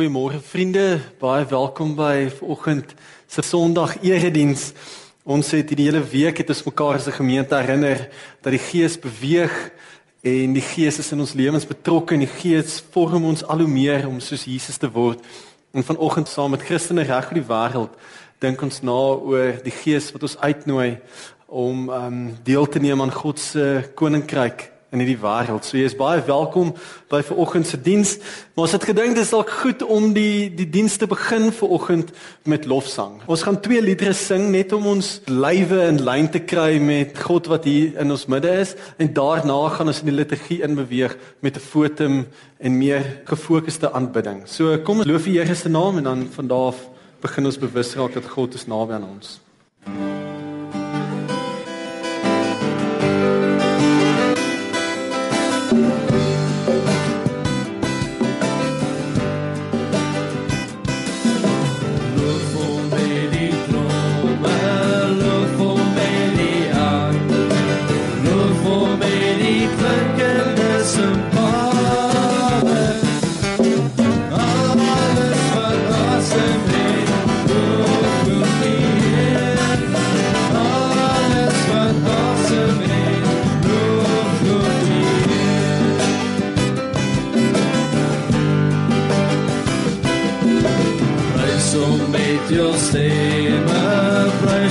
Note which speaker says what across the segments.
Speaker 1: Goeiemôre vriende, baie welkom by vanoggend se Sondag erediens. Ons het die hele week het ons mekaar as 'n gemeente herinner dat die Gees beweeg en die Gees is in ons lewens betrokke en die Gees vorm ons al hoe meer om soos Jesus te word. En vanoggend saam met Christene reg oor die wêreld dink ons na oor die Gees wat ons uitnooi om um deel te neem aan God se koninkryk in hierdie wêreld. So jy is baie welkom by vanoggend se diens. Maar ons het gedink dit is dalk goed om die die diens te begin vanoggend met lofsang. Ons gaan twee liedere sing net om ons lywe in lyn te kry met God wat hier in ons midde is en daarna gaan ons in die liturgie inbeweeg met 'n fotum en meer gefokusde aanbidding. So kom ons loof die Here se naam en dan van daar af begin ons bewus raak dat God is naby aan ons.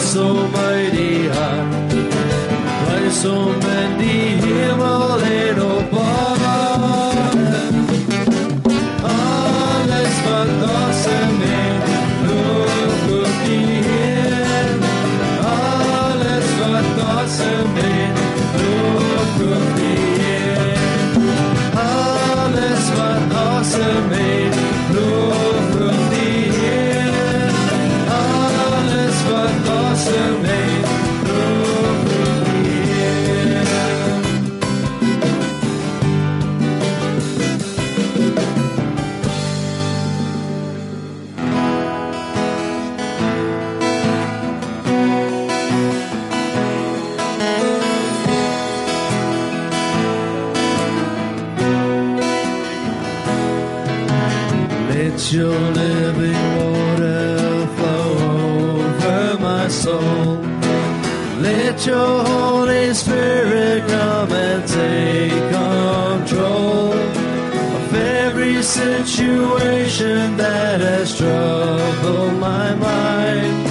Speaker 1: so Let your living water flow over my soul. Let your Holy Spirit come and take control of every situation that has troubled my mind.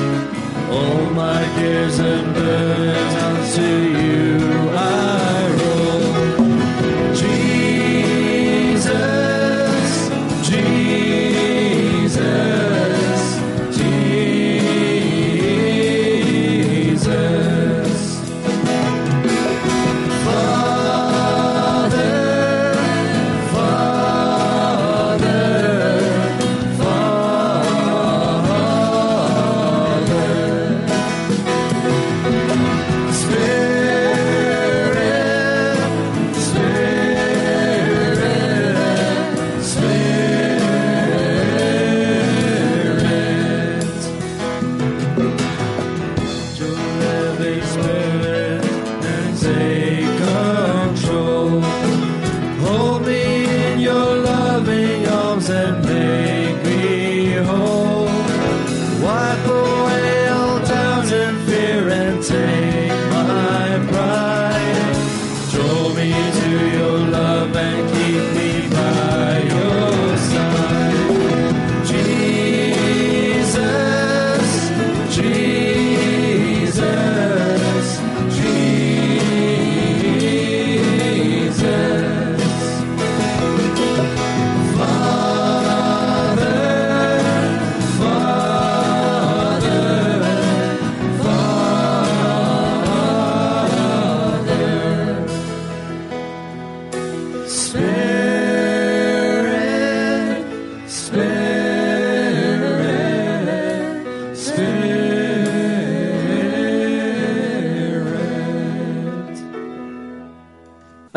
Speaker 1: All my cares and burdens unto you.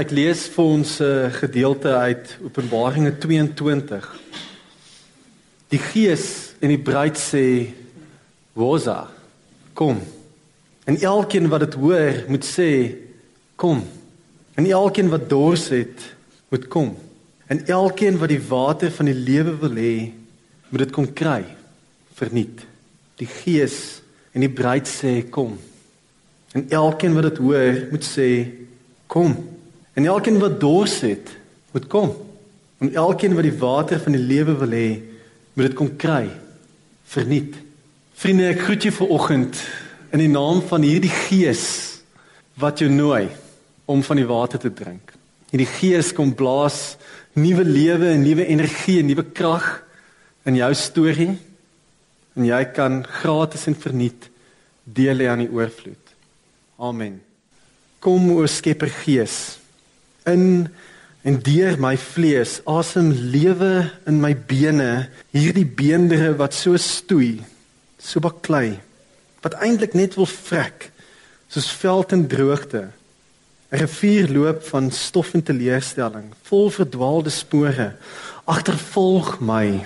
Speaker 1: Ek lees vir ons 'n uh, gedeelte uit Openbaringe 22. Die Gees en die bruid sê: "Woza, kom." En elkeen wat dit hoor, moet sê: "Kom." En elkeen wat dors het, moet kom. En elkeen wat die water van die lewe wil hê,
Speaker 2: moet dit kom kry verniet. Die Gees en die bruid sê kom. En elkeen wat dit hoor, moet sê kom. En elkeen wat dors het, moet kom. En elkeen wat die water van die lewe wil hê, moet dit kom kry verniet. Vriende, ek groet julle vanoggend in die naam van hierdie Gees wat jou nooi om van die water te drink. Hierdie Gees kom blaas nuwe lewe en nuwe energie en nuwe krag in jou storie en jy kan gratis en verniet deel hê aan die oorvloed. Amen. Kom o Skepper Gees in en deur my vlees asem lewe in my bene hierdie beendere wat so stoei so baklei wat eintlik net wil vrek soos veld en droogte 'n rivier loop van stof en teleurstelling vol verdwaalde spore agtervolg my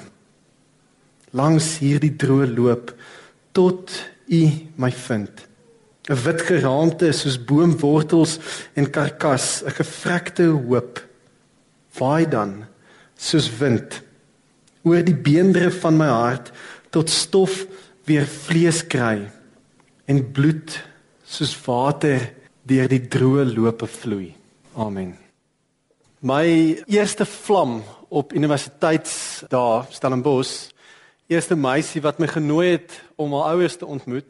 Speaker 2: langs hierdie droë loop tot u my vind. 'n Wit geraamte soos boomwortels en karkas, 'n gevrekte hoop. Vaai dan soos wind oor die beendere van my hart tot stof weer vlees kry en bloed soos water deur die droë lope vloei. Amen. My eerste vlam op universiteitsdae Stellenbosch eerste meisie wat my genooi het om haar ouers te ontmoet,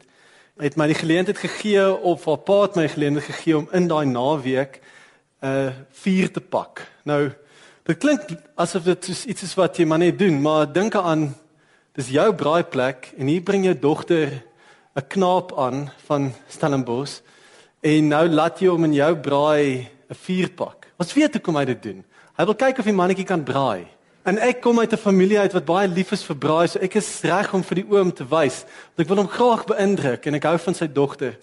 Speaker 2: het my die geleentheid gegee of haar pa het my geleentheid gegee om in daai naweek 'n uh, vuur te pak. Nou, dit klink asof dit iets is wat jy maar net doen, maar dink aan dis jou braaiplek en hier bring jou dogter 'n knaap aan van Stellenbosch en nou laat jy hom in jou braai 'n vuur pak. Ons weet hoe kom hy dit doen. Hy wil kyk of die mannetjie kan braai. En ek kom uit 'n familie uit wat baie lief is vir braai, so ek is reg om vir die oom te wys. Want ek wil hom graag beïndruk en ek hou van sy dogter.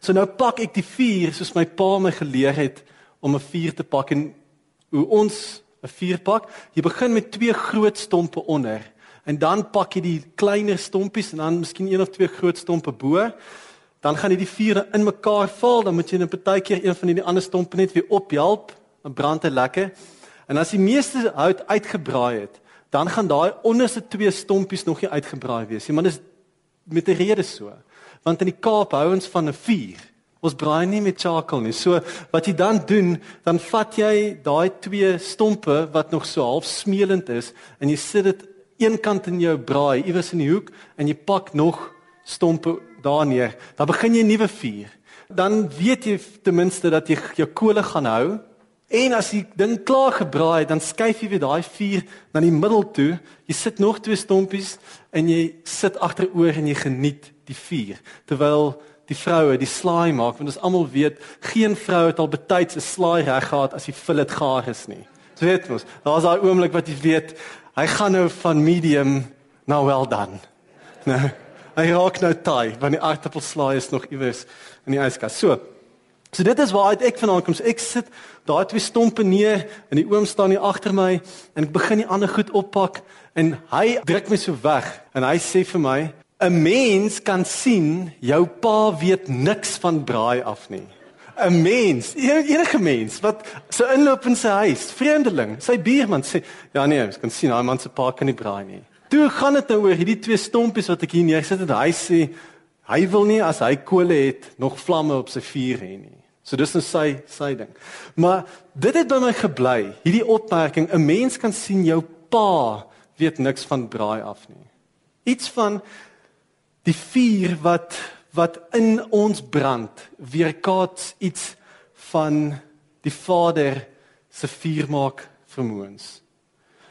Speaker 2: So nou pak ek die vuur soos my pa my geleer het om 'n vuur te pak en hoe ons 'n vuur pak. Jy begin met twee groot stompe onder en dan pak jy die kleiner stompies en dan miskien een of twee groot stompe bo. Dan gaan jy die vuur in mekaar val, dan moet jy net partykeer een van die ander stompe net weer ophelp, dan brand hy lekker. En as die meeste hout uitgebraai het, dan gaan daai onderste twee stompies nog nie uitgebraai wees nie, maar dis met 'n rede so. Want in die Kaap hou ons van 'n vuur. Ons braai nie met charcoal nie. So wat jy dan doen, dan vat jy daai twee stompe wat nog so half smeelend is en jy sit dit een kant in jou braai iewers in die hoek en jy pak nog stompe daar neer. Dan begin jy 'n nuwe vuur. Dan weet jy ten minste dat jy jou kole gaan hou En as die ding klaar gebraai het, dan skuif jy weer daai vuur na die middel toe. Jy sit nog twee stompies en jy sit agteroor en jy geniet die vuur terwyl die vroue die slaai maak want ons almal weet geen vrou het al betyds 'n slaai reg gehad as die fillet gaar is nie. Jy weet mos, daar's daai oomblik wat jy weet hy gaan nou van medium na well done. Nou, hy raak nou taai want die aardappelslaai is nog iewers in die yskas. So, So dit is waar ek vanaand kom. So ek sit daai twee stompe neer en die oom staan hier agter my en ek begin die ander goed oppak en hy druk my so weg en hy sê vir my 'n mens kan sien jou pa weet niks van braai af nie. 'n Mens, enige mens wat so inloop in sy huis, vreemdeling, sy buurman sê ja nee, jy kan sien daai man se pa kan nie braai nie. Toe gaan dit nou oor hierdie twee stompies wat ek hier neergesit het. Hy sê hy wil nie as hy kole het nog vlamme op sy vuur hê nie. So dis 'n sy sy ding. Maar dit het by my gebly, hierdie opmerking, 'n mens kan sien jou pa weet niks van braai af nie. Iets van die vuur wat wat in ons brand, weerkaats iets van die Vader se vuurmaak vermoëns.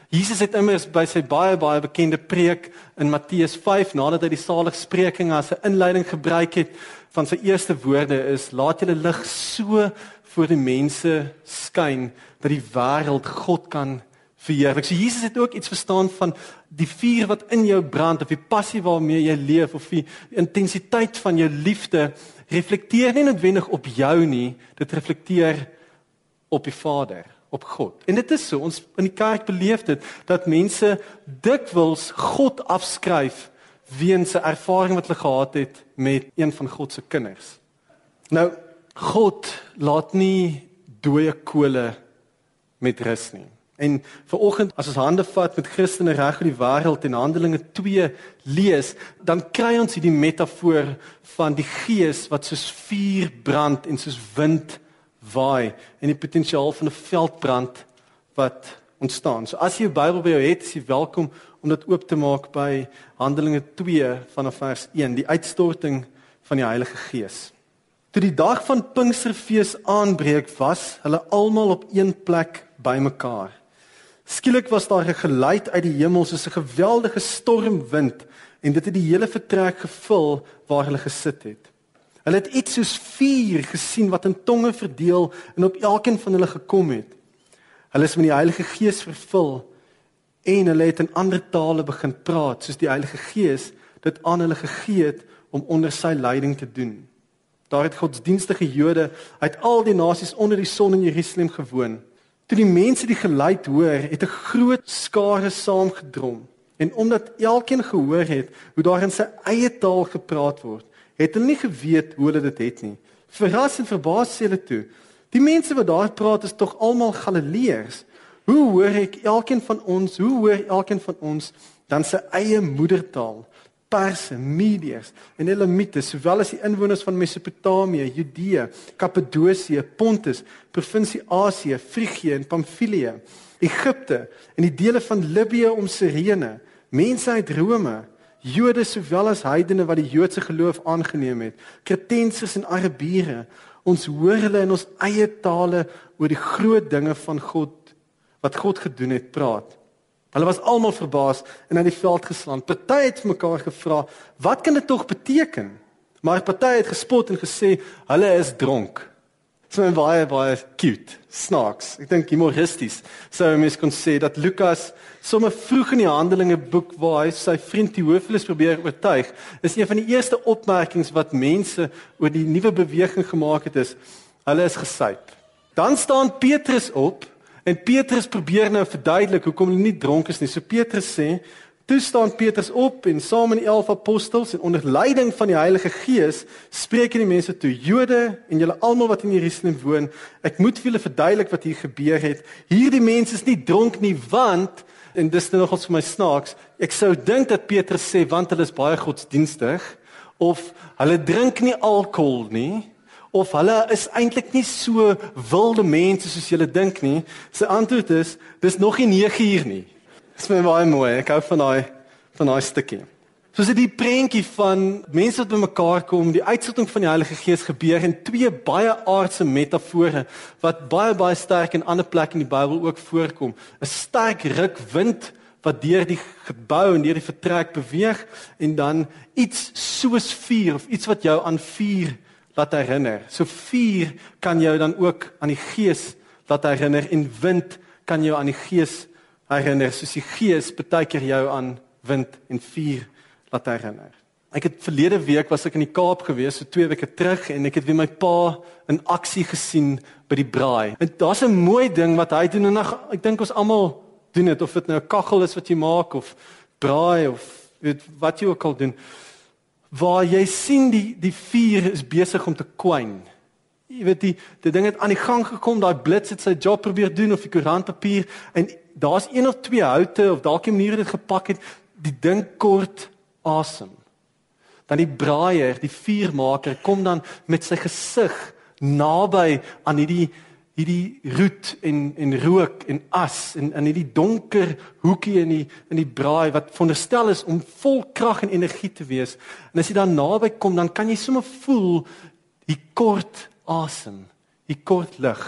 Speaker 2: Jesus het immers by sy baie baie bekende preek in Matteus 5 nadat hy die saligspreking as 'n inleiding gebruik het van sy eerste woorde is laat julle lig so voor die mense skyn dat die wêreld God kan verheerlik. So Jesus het ook iets verstaan van die vuur wat in jou brand of die passie waarmee jy leef of die intensiteit van jou liefde reflekteer nie noodwendig op jou nie, dit reflekteer op die Vader, op God. En dit is so, ons in die kerk beleef dit dat mense dikwels God afskryf weens 'n ervaring wat hulle gehad het met een van God se kinders. Nou God laat nie dooie kole met rus nie. En vanoggend as ons hande vat met Christene reg oor die wêreld en Handelinge 2 lees, dan kry ons hierdie metafoor van die gees wat soos vuur brand en soos wind waai en die potensiaal van 'n veldbrand wat ontstaan. So as jy jou Bybel by jou het, is jy welkom om dit oop te maak by Handelinge 2 vanaf vers 1, die uitstorting van die Heilige Gees. Toe die dag van Pinksterfees aanbreek, was hulle almal op een plek bymekaar. Skielik was daar 'n geluid uit die hemel soos 'n geweldige stormwind en dit het die hele vertrek gevul waar hulle gesit het. Hulle het iets soos vuur gesien wat in tonge verdeel en op elkeen van hulle gekom het. Hulle is met die Heilige Gees vervul en hulle het in ander tale begin praat soos die Heilige Gees dit aan hulle gegee het om onder sy leiding te doen. Daar het godsdienstige Jode uit al die nasies onder die son in Jerusalem gewoon. Toe die mense die geluid hoor, het 'n groot skare saamgedrom. En omdat elkeen gehoor het hoe daar in sy eie taal gepraat word, het hulle nie geweet hoe hulle dit het nie. Verras en verbaas sê hulle toe: "Die mense wat daar praat is tog almal Galileërs. Hoe hoor ek elkeen van ons, hoe hoor elkeen van ons dan sy eie moedertaal?" Perse, Mediërs en Elamiete, sowel as die inwoners van Mesopotamië, Judea, Kappadosie, Pontus, provinsie Asië, Frigië en Pamfilië, Egipte en die dele van Libië om Sirene, mense uit Rome, Jode sowel as heidene wat die Joodse geloof aangeneem het, Kretensers en Arabiere, ons hoor hulle in ons eie tale oor die groot dinge van God wat God gedoen het praat. Hulle was almal verbaas en aan die veld geslaan. Party het vir mekaar gevra, "Wat kan dit tog beteken?" Maar party het gespot en gesê, "Hulle is dronk." So 'n baie baie cute, snaaks. Ek dink humoristies. Sou mens kon sê dat Lukas sommer vroeg in die Handelinge boek waar hy sy vriend Theophilus probeer oortuig, is een van die eerste opmerkings wat mense oor die nuwe beweging gemaak het is, hulle is gesyp. Dan staan Petrus op En Petrus probeer nou verduidelik hoekom hulle nie dronk is nie. So Petrus sê, toe staan Petrus op en saam met die 11 apostels en onder leiding van die Heilige Gees spreek hy die mense toe, Jode en julle almal wat in Jerusalem woon, ek moet vir julle verduidelik wat hier gebeur het. Hierdie mense is nie dronk nie, want en dis nou nogals vir my snaaks, ek sou dink dat Petrus sê want hulle is baie godsdienstig of hulle drink nie alkohol nie of hulle is eintlik nie so wilde mense soos julle dink nie. Sy antwoord is dis nog nie 9 uur nie. Dis my baie mooi. Ek hou van daai van daai stukkie. So is dit die prentjie van mense wat bymekaar kom, die uitstorting van die Heilige Gees gebeur in twee baie aardse metafore wat baie baie sterk in ander plekke in die Bybel ook voorkom. 'n Sterk rukwind wat deur die gebou en deur die vertrek beweeg en dan iets soos vuur of iets wat jou aan vuur laat herinner. So vuur kan jou dan ook aan die gees laat herinner en wind kan jou aan die gees herinner soos die gees baie keer jou aan wind en vuur laat herinner. Ek het verlede week was ek in die Kaap gewees, so 2 weke terug en ek het weer my pa in aksie gesien by die braai. En daar's 'n mooi ding wat hy doen en ek dink ons almal doen dit of dit nou 'n kaggel is wat jy maak of braai of weet wat jy ook al doen waar jy sien die die vuur is besig om te kwyn. Jy weet die die ding het aan die gang gekom, daai blits het sy job probeer doen of die koerantpapier en daar's een of twee houte of dalk 'n manier dit gepak het, die ding kort asem. Dan die braaier, die vuurmaker kom dan met sy gesig naby aan hierdie hierdie roet en en rook en as en in hierdie donker hoekie in die in die braai wat veronderstel is om vol krag en energie te wees. En as jy dan naby kom, dan kan jy sommer voel die kort asem, die kort lug.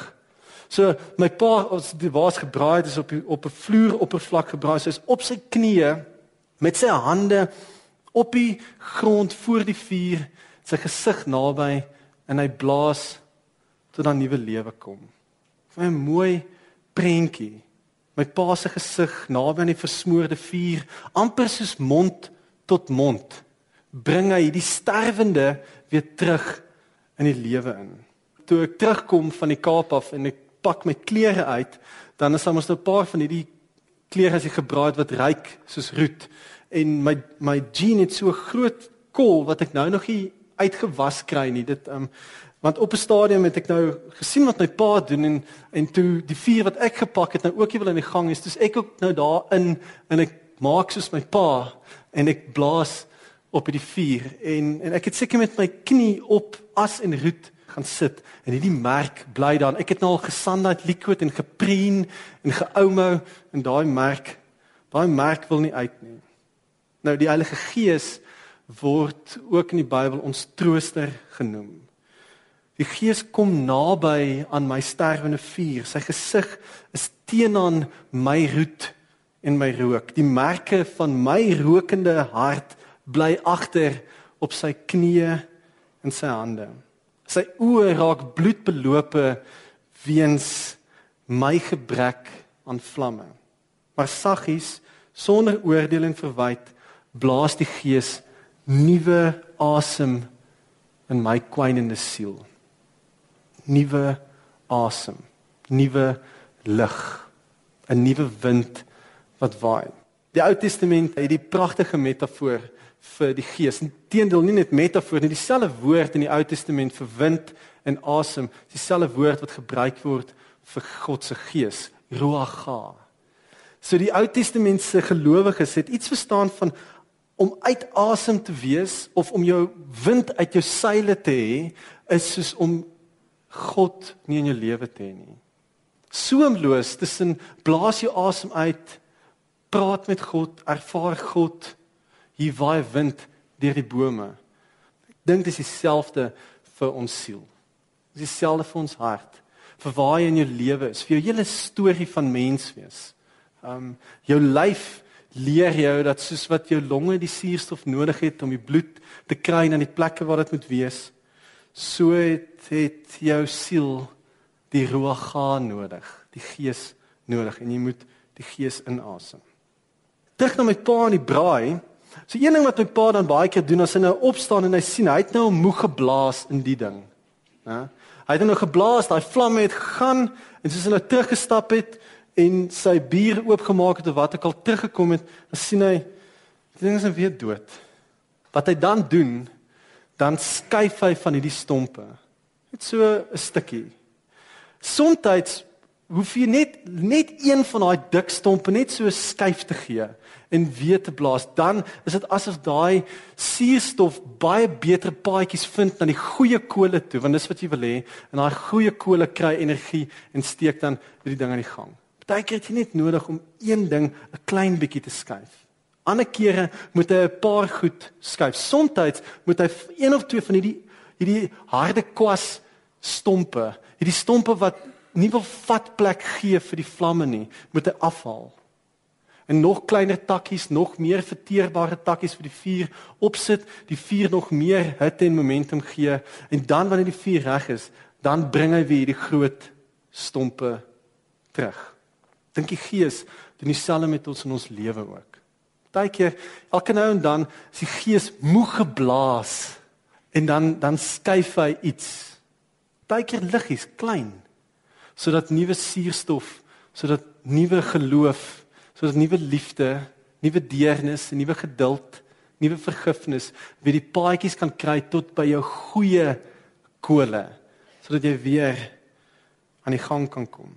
Speaker 2: So my pa was die was gebraai het is op die, op 'n vloeroppervlak gebraai. Hy is op sy knieë met sy hande op die grond voor die vuur, sy gesig naby en hy blaas tot dan nuwe lewe kom. 'n mooi prentjie. My pa se gesig naby aan die versmoorde vuur, amper soos mond tot mond, bring hy die sterwende weer terug in die lewe in. Toe ek terugkom van die Kaap af en ek pak my klere uit, dan is daar mos 'n paar van hierdie klere as jy gebraai het wat ryk soos roet en my my jean het so groot kol wat ek nou nog nie uitgewas kry nie. Dit um Want op 'n stadium het ek nou gesien wat my pa doen en en toe die vuur wat ek gepak het nou ook nie wil in die gang is. Dis ek ook nou daarin en ek maak soos my pa en ek blaas op die vuur en en ek het seker met my knie op as en roet gaan sit en hierdie merk bly dan. Ek het nou al gesandheid liquid en gepreen en geoumou en daai merk daai merk wil nie uit nie. Nou die Heilige Gees word ook in die Bybel ons trooster genoem. Die Gees kom naby aan my sterwende vuur. Sy gesig is teenoor my roet en my rook. Die merke van my rokende hart bly agter op sy knieë en sy hande. Sy oë raak bloedbelope weens my gebrek aan vlamme. Maar saggies, sonder oordeel en verwyte, blaas die Gees nuwe asem in my kwynende siel nuwe asem, nuwe lig, 'n nuwe wind wat waai. Die Ou Testament het die pragtige metafoor vir die Gees. Inteendeel nie net metafoor nie, dieselfde woord in die Ou Testament vir wind en asem, dieselfde woord wat gebruik word vir God se Gees, ruach. So die Ou Testament se gelowiges het iets verstaan van om uit asem te wees of om jou wind uit jou seile te hê is soos om God nie in jou lewe te hê nie. Soemloos tussen blaas jy asem uit, praat met God, ervaar God hier waai wind deur die bome. Ek dink dit is dieselfde vir ons siel. Dit is dieselfde vir ons hart. Vir waar jy in jou lewe is, vir jou hele storie van mens wees. Um jou lyf leer jou dat soos wat jou longe die suurstof nodig het om die bloed te kry na die plekke waar dit moet wees, so het, het jou siel die ruach nodig, die gees nodig en jy moet die gees inasem. Terug na my pa in die braai. So een ding wat my pa dan baie keer doen as hy nou opstaan en hy sien hy het nou moeg geblaas in die ding. Hè? Hy het nou geblaas, daai vlamme het gegaan en soos hy nou teruggestap het en sy bier oopgemaak het of wat ook al teruggekom het, dan sien hy die ding is nou weer dood. Wat hy dan doen dan skuif hy van hierdie stompe. Net so 'n stukkie. Somstyds hoef jy net net een van daai dik stompe net so skuif te gee en weer te blaas. Dan is dit asof daai suurstof baie beter paadjies vind na die goeie kole toe, want dis wat jy wil hê. En daai goeie kole kry energie en steek dan die ding aan die gang. Partykeer het jy net nodig om een ding 'n klein bietjie te skuif. Ander kere moet hy 'n paar goed skuif. Somstyds moet hy een of twee van hierdie hierdie harde kwas stompe, hierdie stompe wat nie wil vat plek gee vir die vlamme nie, moet hy afhaal. En nog kleiner takkies, nog meer verteerbare takkies vir die vuur opsit, die vuur nog meer hitte en momentum gee en dan wanneer die vuur reg is, dan bring hy weer die groot stompe terug. Dink die Gees doen dieselfde met ons in ons lewe ook. Partykeer elke nou en dan is die gees moeg geblaas en dan dan skuif hy iets. Partykeer liggies klein sodat nuwe suurstof, sodat nuwe geloof, sodat nuwe liefde, nuwe deernis, nuwe geduld, nuwe vergifnis weer die paadjies kan kry tot by jou goeie kole sodat jy weer aan die gang kan kom.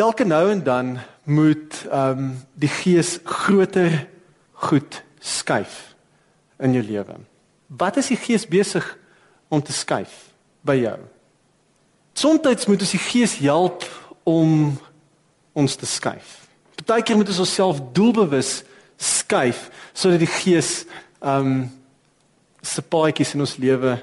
Speaker 2: Elke nou en dan moet ehm um, die gees groter goed skuif in jou lewe. Wat is die gees besig om te skuif by jou? Somstyds moet ons die gees help om ons te skuif. Partykeer moet ons onsself doelbewus skuif sodat die gees um, se paadjies in ons lewe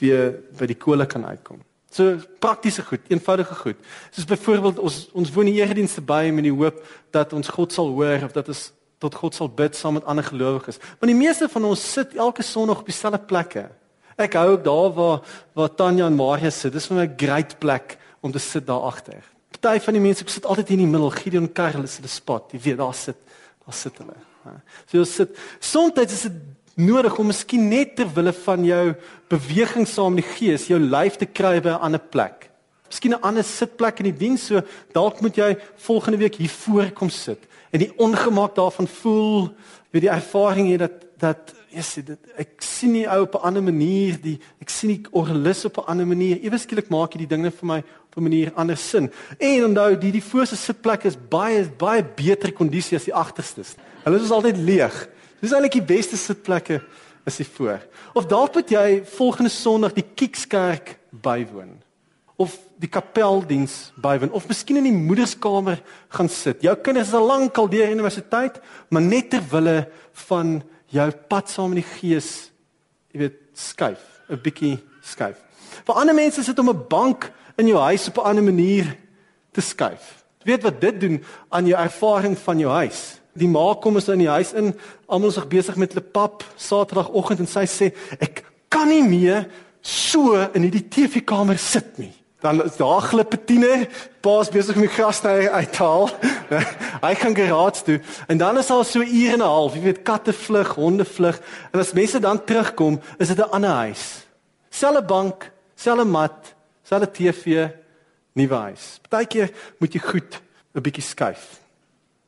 Speaker 2: weer by die kole kan uitkom. So praktiese goed, eenvoudige goed. Soos byvoorbeeld ons ons woon die eredienste by met die hoop dat ons God sal hoor of dat ons tot God sal bid saam met ander gelowiges. Want die meeste van ons sit elke Sondag op dieselfde plekke. Ek hou ook daar waar waar Tanya en Maria sit. Dis vir my 'n great plek om te sit daar agter. Party van die mense sit altyd hier in die middel. Gideon Karel is hulle spot. Jy weet daar sit daar sit hulle. So jy sit soms is dit nodig om miskien net ter wille van jou beweging saam met die gees jou lyf te kry by 'n ander plek. Miskien 'n ander sitplek in die diens, so dalk moet jy volgende week hier voor kom sit en die ongemak daarvan voel, weet die ervaring hê dat dat yes, dit, ek sien nie ou op 'n ander manier die ek sien nie orgelis op 'n ander manier. Ewe skielik maak jy die dinge vir my op 'n manier anders sin. En onthou, die die voorste sitplek is baie baie beter kondisie as die agterstes. Hulle is altyd leeg. Dis eintlik die beste sitplekke is hier voor. Of dalk moet jy volgende Sondag die Kiekskerk bywoon of die kapeldiens bywoon of miskien in die moederskamer gaan sit. Jou kinders is al lank al deur universiteit, maar net ter wille van jou pad saam in die gees, jy weet, skuif, 'n bietjie skuif. Vir ander mense is dit om 'n bank in jou huis op 'n ander manier te skuif. Jy weet wat dit doen aan jou ervaring van jou huis. Die ma kom as in die huis in, almal is besig met hulle pap Saterdagoggend en sy sê ek kan nie meer so in hierdie TV-kamer sit nie dan is daar glippe tiener, paas besig om die gras te uithaal. hy gaan garage toe en dan is al so ure en 'n half, jy weet katte vlug, honde vlug en as mense dan terugkom, is dit 'n ander huis. Selfe bank, selfe mat, selfe TV, nuwe huis. Partykeer moet jy goed 'n bietjie skuif.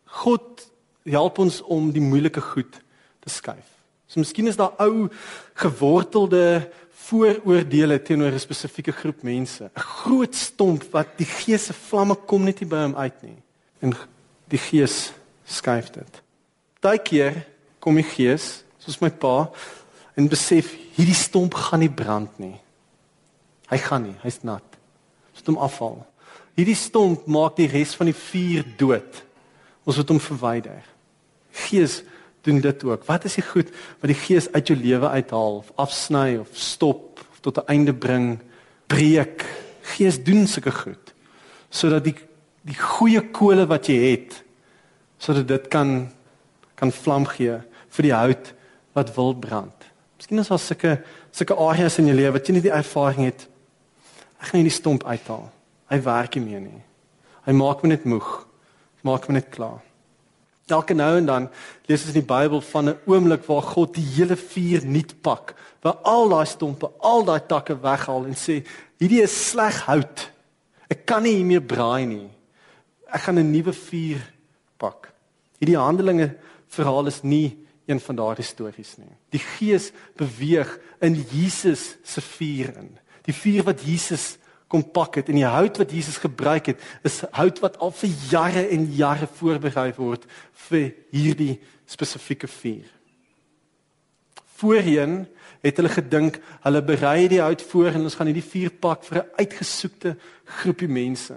Speaker 2: God help ons om die moeilike goed te skuif. So miskien is daar ou gewortelde vooroordeele teenoor 'n spesifieke groep mense. 'n Groot stomp wat die gees se vlamme kom net nie by hom uit nie. En die gees skuif dit. Daai keer kom die gees, soos my pa, en besef hierdie stomp gaan nie brand nie. Hy gaan nie, hy's nat. Ons moet hom afhaal. Hierdie stomp maak die res van die vuur dood. Ons moet hom verwyder. Gees doen dit ook. Wat is die goed wat die Gees uit jou lewe uithaal of afsny of stop of tot 'n einde bring, breek? Gees doen sulke goed sodat die die goeie kole wat jy het sodat dit kan kan vlam gee vir die hout wat wil brand. Miskien is daar sulke sulke areas in jou lewe wat jy nie die ervaring het. Ek gaan nie die stomp uithaal. Hy werk nie meer nie. Hy maak my net moeg. Maak my net klaar. Elke nou en dan lees ons in die Bybel van 'n oomblik waar God die hele vuur nuut pak, waar al daai stompe, al daai takke weghaal en sê, hierdie is sleg hout. Ek kan nie hiermee braai nie. Ek gaan 'n nuwe vuur pak. Hierdie Handelinge verhaal is nie een van daardie stories nie. Die Gees beweeg in Jesus se vuur in. Die vuur wat Jesus kom pak het en die hout wat Jesus gebruik het is hout wat al vir jare en jare voorberei word vir hierdie spesifieke vuur. Voorheen het hulle gedink hulle berei die hout voor en ons gaan hierdie vuur pak vir 'n uitgesoekte groepie mense.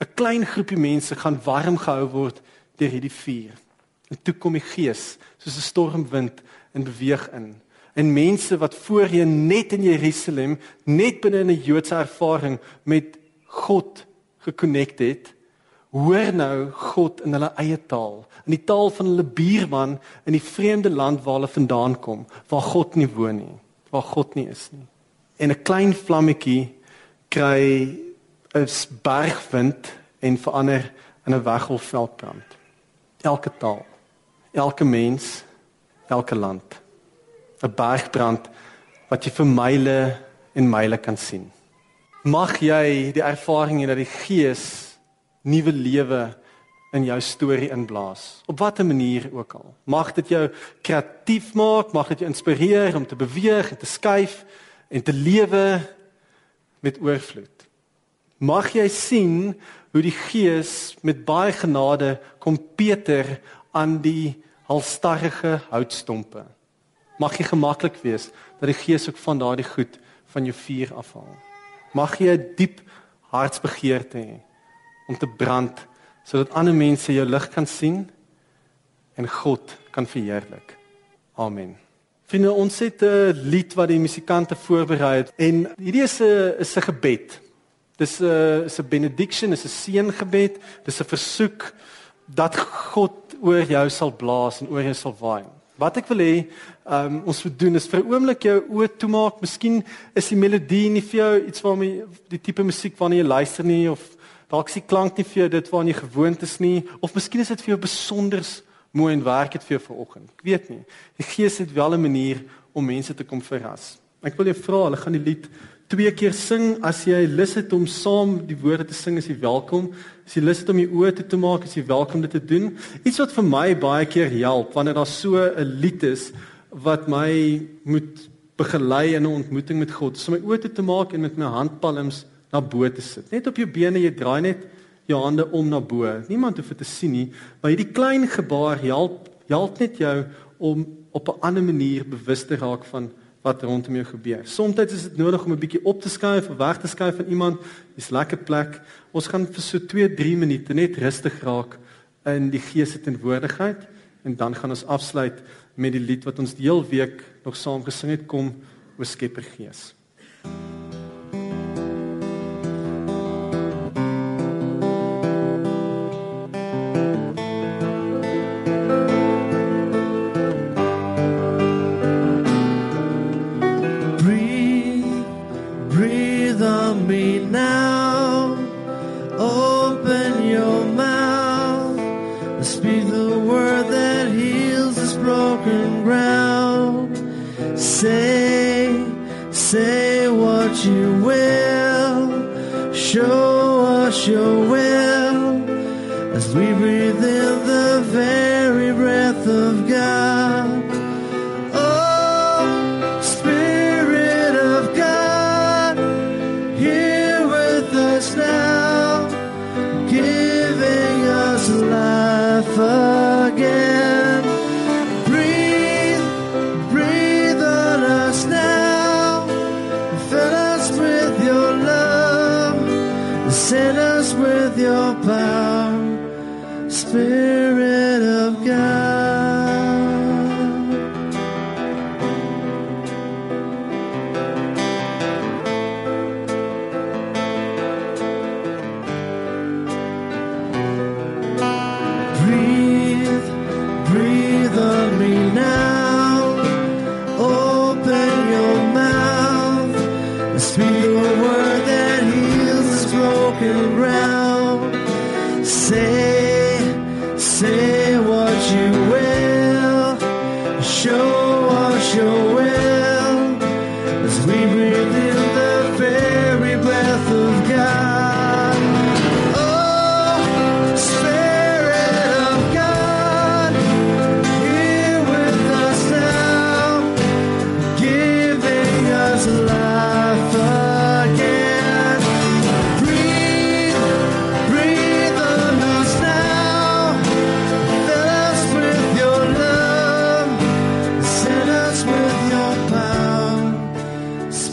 Speaker 2: 'n Klein groepie mense gaan warm gehou word deur hierdie vuur. En toe kom die Gees soos 'n stormwind en beweeg in en mense wat voorheen net in Jerusalem net binne 'n Joodse ervaring met God gekonnekt het, hoor nou God in hulle eie taal, in die taal van hulle buurman in die vreemde land waar hulle vandaan kom, waar God nie woon nie, waar God nie is nie. En 'n klein vlammetjie kry 'n bergwind en verander in 'n weggolfveldbrand. Elke taal, elke mens, elke land. 'n bergbrand wat jy vir myle en myle kan sien. Mag jy die ervaring hê dat die Gees nuwe lewe in jou storie inblaas. Op watter manier ook al. Mag dit jou kreatief maak, mag dit jou inspireer om te beweeg te skuif en te lewe met oorvloed. Mag jy sien hoe die Gees met baie genade kom Peter aan die halstarrige houtstompe mag jy gemaklik wees dat die Gees ook van daardie goed van jou vuur afhaal. Mag jy 'n diep hartsbegeerte hê om te brand sodat ander mense jou lig kan sien en God kan verheerlik. Amen. Vriende, ons het 'n lied wat die musikante voorberei het en hierdie is 'n is 'n gebed. Dis 'n is 'n benediction, is 'n seëngebed, dis 'n versoek dat God oor jou sal blaas en oor jou sal waai. Wat ek wil hê, um, ons moet doen is vir 'n oomblik jou oë toemaak. Miskien is die melodie nie vir jou iets waarmee die tipe musiek waarna jy luister nie of dalk is die klank nie vir jou dit waarna jy gewoond is nie of miskien is dit vir jou besonder mooi en werk dit vir jou vanoggend. Ek weet nie. Die Gees het wel 'n manier om mense te kom verras. Ek wil jou vra, hulle gaan die lied twee keer sing. As jy lus het om saam die woorde te sing, is jy welkom. As jy lus het om jou oë toe te maak, is jy welkom dit te doen. Iets wat vir my baie keer help wanneer daar so 'n lied is
Speaker 1: wat my moet begelei in 'n ontmoeting met God. Om my oë te maak en met my handpalms na bo te sit. Net op jou bene, jy draai net jou hande om na bo. Niemand hoef dit te sien nie, maar hierdie klein gebaar help help net jou om op 'n ander manier bewus te raak van wat rondom jou gebeur. Soms is dit nodig om 'n bietjie op te skuif of weg te skuif van iemand. Dis 'n lekker plek. Ons gaan vir so 2-3 minute net rustig raak in die gees se teenwoordigheid en dan gaan ons afsluit met die lied wat ons die hele week nog saam gesing het kom o Skepper Gees.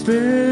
Speaker 2: Spirit.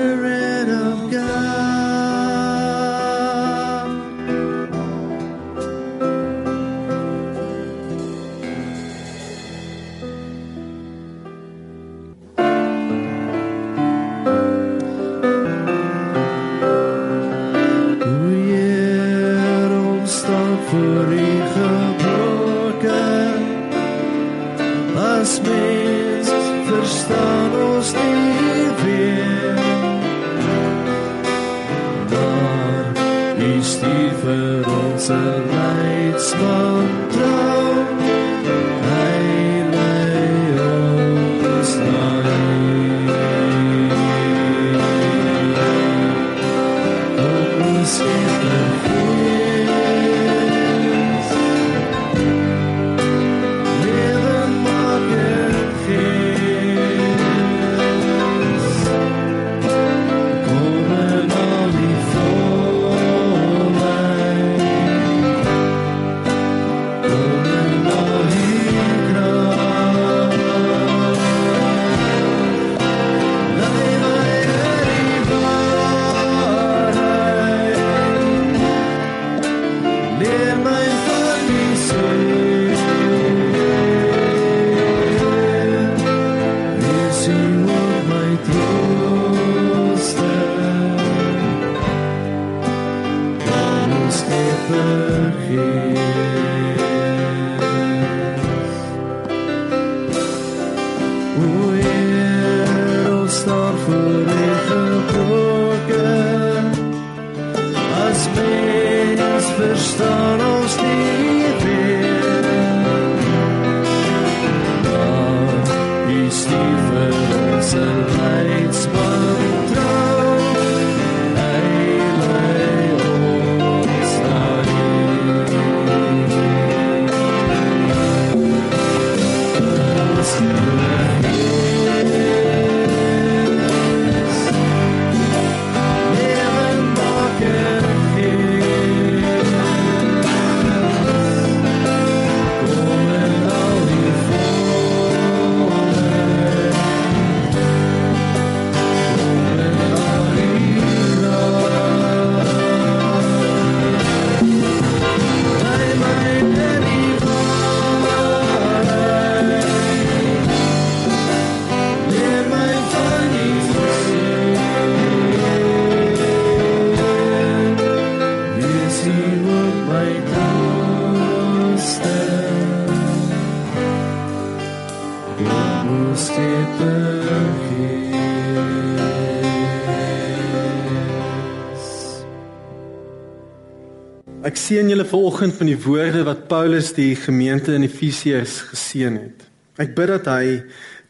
Speaker 2: Vanoggend met die woorde wat Paulus die gemeente in Efesiërs geseën het. Ek bid dat hy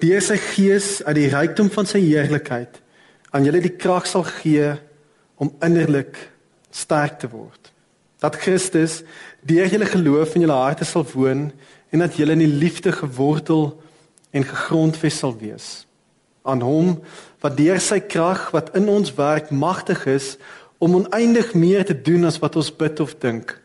Speaker 2: deur sy gees uit die rykdom van sy heerlikheid aan julle die krag sal gee om innerlik sterk te word. Dat Christus deur julle geloof in julle harte sal woon en dat julle in die liefde gewortel en gegrondves sal wees. Aan hom wat deur sy krag wat in ons werk magtig is om oneindig meer te doen as wat ons bid of dink.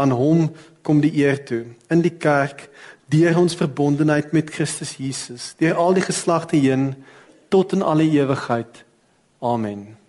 Speaker 2: Aan hom kom die eer toe in die kerk deur ons verbondenheid met Christus Jesus, deur al die geslagte heen tot in alle ewigheid. Amen.